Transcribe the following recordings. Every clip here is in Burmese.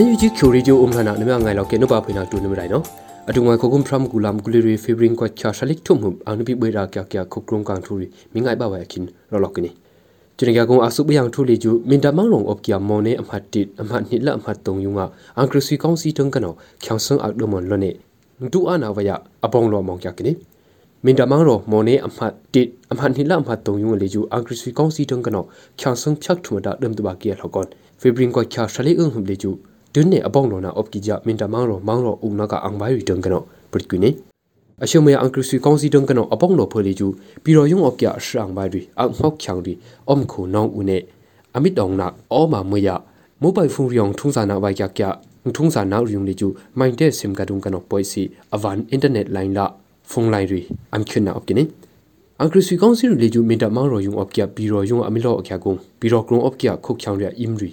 NUG ချိုရီဂျိုအုံးနာနမငိုင်လောက်ကေနပါဖိနာတူနမရိုင်နော်အတူငွေခုကုမ်ဖရမ်ဂူလမ်ဂူလီရီဖေဘရင်ကွာချာရှလိထုံမှုအနုပိဘွေရာကျကျခုကရုံကန်ထူရီမိငိုင်ပါဝဲခင်ရောလောက်ကနီကျနေကကုံအဆုပယံထူလီဂျူမင်တမန်လုံအော့ကီယာမော်နေအမှတ်တစ်အမှတ်နှစ်လအမှတ်သုံးယုံကအန်ကရစီကောင်စီတုံကနောခေါင်ဆန်အောက်ဒမွန်လနေဒူအနာဝယအပေါင်းလောမောင်ကျကနီမင်တမန်ရောမော်နေအမှတ်တစ်အမှတ်နှစ်လအမှတ်သုံးယုံလေဂျူအန်ကရစီကောင်စီတုံကနောခေါင်ဆန်ဖြတ်ထူတာဒမ်တဘာကီယာလောက်ကွန်ဖေဘရင်ကွာချာရှလိအုံဟမ်လေဂျူဒွန်းနေအပေါင်းလောနာအော့ကီ ဂျာမင်တမန်ရောမောင်ရောဦးနာကအန်ဘိုင်ရီတုံကနောပရစ်ကွီနေအရှုံမယအန်ကရစီကောင်စီတုံကနောအပေါင်းလောဖွေလီကျူပီရောယုံအော့ကီယာရှန်ဘိုင်ရီအမောက်ချောင်ရီအုံခုနောင်ဦးနေအမိတောင်နာအောမမွေရမိုဘိုင်ဖုန်းရောင်ထုံးစာနာဝိုင်ကြကြထုံးစာနာရုံလီကျူမိုင်တဲ့စင်ကဒုံကနောပွိစီအဗန်အင်တာနက်လိုင်းလာဖုန်းလိုင်းရီအမ်ခွနာအော့ကီနေအန်ကရစီကောင်စီရီလီကျူမင်တမန်ရောယုံအော့ကီယာပီရောယုံအမီလောအကျကုံပီရောကရုံအော့ကီယာခုတ်ချောင်ရအင်ရီ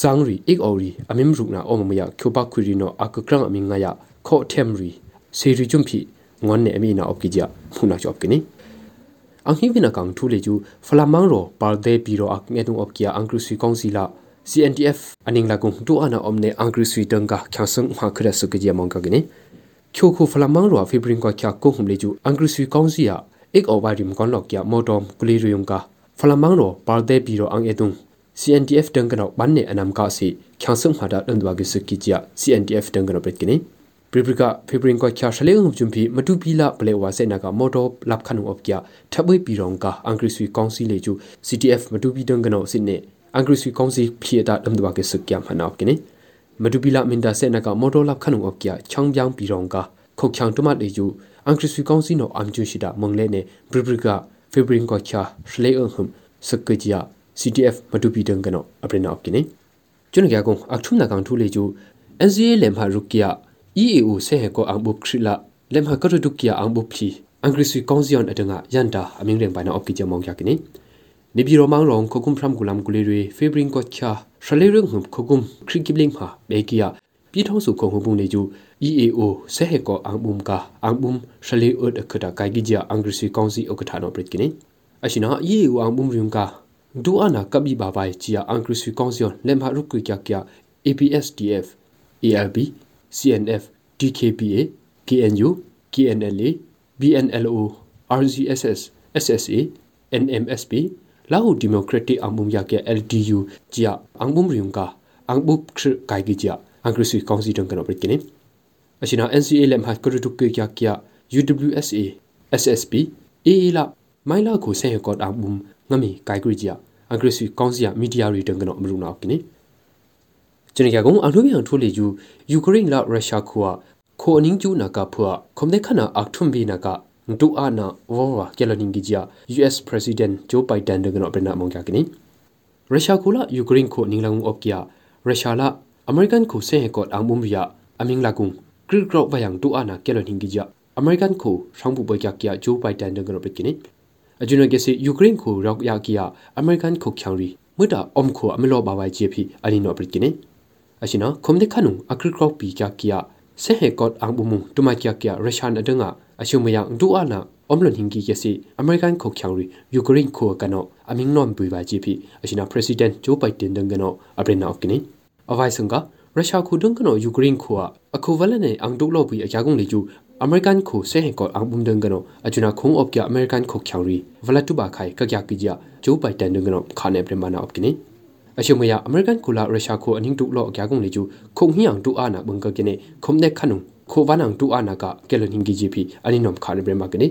ဇန်ရီအိကအော်ရီအမင်ရုနာအောမမယကျူပါခွရီနောအကကရန်အမင်ငါယခော့တမ်ရီစေရီဂျုံဖီငွန်နေအမီနာအော့ကီဂျာဖုနာချော့ကီနေအန်ဟိဝိနာကောင်ထူလေကျူဖလာမန်ရောပါဒေပီရောအကငဲတုံအော့ကီယာအန်ကရစီ ကောင်စီလာ CNTF aning la kung tu ana omne angri sui tanga khyasung ma khra su ke jamong ka gine kyo khu flamang ro fibrin ko kya ko hum le ju angri sui kaung si ya ek over rim kon lok kya modom kuli riyung ka flamang ro par de bi ro ang edung CNTF tanga no ban ne anam ka si khyasung ma da dwa ge su ki ja CNTF tanga no pret gine ပရိပကဖေဘရင်ကချာရှလေငုံချွန်ဖီမတူပီလာပလေဝါစေနာကမော်တော်လပ်ခနုပ်ကထပ်ဝေးပီရောင်ကအန်ဂရစ်ဆွီကောင်စီလေကျူ CTF မတူပီတန်ကနောစစ်နေအန်ဂရစ်ဆွီကောင်စီဖီတာဒမ်ဒဝါကေစကယမ်ဟနာပ်ကိနေမတူပီလာမင်ဒါစေနာကမော်တော်လပ်ခနုပ်ကချောင်းပြောင်းပီရောင်ကခုတ်ချောင်းတမတ်လေကျူအန်ဂရစ်ဆွီကောင်စီနောအမ်ကျူရှိတာမုံလဲနေပရိပကဖေဘရင်ကချာရှလေအုံဟမ်စကကြ CTF မတူပီတန်ကနောအပရနာပ်ကိနေကျွန်တော်ကကုံအခုနာကောင်ထူလေကျူ NCA လမ်ဟာရုကီယာ EAO ဆေဟကိုအန်ဘုခရလာလမ်ဟာကရဒုကီယာအန်ဘုဖလီအင်္ဂရိစီကောင်စီယွန်အတငါယန်တာအမင်းရင်ပိုင်နာအော့ကီဂျမောင်ကြကိနေနေပြည်တော်မောင်ရောင်ခုကုမ်ဖရမ်ဂူလမ်ဂူလီရီဖေဘရင်ကိုချာရှလေရုံဟုခုကုမ်ခရီကီဘလင်းဟာဘေကီယာပြည်ထောင်စုခုံဟုပုံနေကျူ EAO ဆေဟကိုအန်ဘုံကအန်ဘုံရှလေအတ်အခတာကိုင်ဂီဂျာအင်္ဂရိစီကောင်စီဥက္ကဋ္ဌနောပရစ်ကိနေအရှိနာ EAO အန်ဘုံရုံက ဒူအနာကပ်ဘီဘာဘိုင်ချီယာအင်္ဂရိစီကောင်စီယွန်လမ်ဟာရုကွီကျကျ APSDF ALB CNF DKPA, KNU, KNLA, BNLO, RGSS, SSA, NMSP, Lahu Democratic Ambum ya ke LDU jia Ambum Ryungka, Angbu Khr Kai gi jia Angrisui Council dong kana prikini. Ashina NCA lem ha kru tuk kya kya UWSA, SSP, AA la Maila ko se ko Ambum ngami Kai gi jia Angrisui Council media ri dong kana amru na kini. ကျွန်တော်ကကုံအထူးပြန်ထိုးလေယူယူကရိန်းလာရုရှားခွာခိုအနင်းကျူနာကဖွာခုံတဲ့ခနာအခထွမ်ဘီနာကဒူအာနာဝဝကဲလနင်းကြီးဂျာ US President Joe Biden ဒကတော့ပရနာမောင်ကြကင်းရုရှားကိုလာယူကရိန်းကိုနင်းလောင်အော့ကီယာရုရှားလာအမေရိကန်ကိုဆဲဟကော့အမ်ဘုံရီယာအမင်းလာကုံဂရစ်ဂရော့ဘယံဒူအာနာကဲလနင်းကြီးဂျာ အမေရိကန်ကိုရှောင်းပူပွဲကြကီယာဂျိုးဘိုင်ဒန်ဒကတော့ပကင်းအဂျူနကစီယူကရိန်းကိုရောက်ရကီယာအမေရိကန်ကိုချောင်းရီမွတာအုံကိုအမလောဘာဝိုင်ဂျီပီအနီနောပကင်းအရှင်နော်ခုံတဲ့ခနုအဂရစ်ဂရော့ပီကြကီယာ se he kot ang bumu tuma kya kya rashan adanga ashumaya du ana omlon hingi yesi american ko khyangri ukraine ko kano aming nom bui ba ji phi ashina president joe biden dang kano abrena okini avai sunga russia ko dang kano ukraine ko akho wala ne ang duk lo bui akya gong le ju american ko se he kot ang bum dang kano ajuna khong op kya american ko khyangri wala tu ba khai ka kya ki ja joe biden dang kano khane bremana okini အရှုံမယအမေရိကန်ကူလာရုရှားကိုအနင်းတူလော့အကြကုန်လေကျူခုံဟီယံတူအာနာဘင်ကကိနေခုံနေခနုခိုဝနံတူအာနာကကဲလနင်းဂီဂျီပီအနင်းနမ်ခါရဘရမကနေ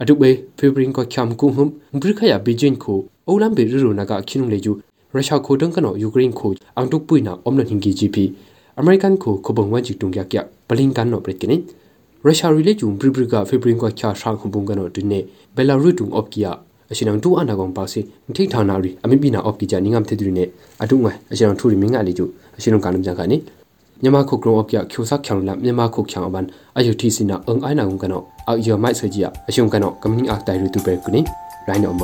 အတုဘေဖေဘရင်ကချမ်ကုဟုမ်ဘရခယာဘီဂျင်ကိုအိုလမ်ဘေရူနာကခိနုလေကျူရုရှားကိုတန်ကနောယူကရိန်းကိုအန်တုပွိနာအုံလနင်းဂီဂျီပီအမေရိကန်ကိုခုဘုံဝမ်ချီတုံကြကြဘလင်ကန်နောပရက်ကိနေ ရုရှားရီလေကျူဘရဘရကဖေဘရင်ကချာရှန်ခုံဘုံကနောဒီနေဘယ်လာရူတုံအော့ကီယာအရှင်အောင်တူအနာကောင်ပါစီထိဌာနာရီအမိပိနာအော့ကီဂျာနင်းငမ်တေတူရီနဲ့အတုငွယ်အရှင်အောင်ထူရီမင်းငါလီကျအရှင်အောင်ကနမ်ကြကနေမြန်မာခုကရုံအော့ကီချိုဆက်ချောင်းလာမြန်မာခုချောင်းအပန်အယုတီစီနာအင်အိုင်နာငုံကနောအယောမိုက်ဆွေကြီးအရှင်ကနောကမင်းအားတိုင်ရီတူပဲကုနေရိုင်းနော်မ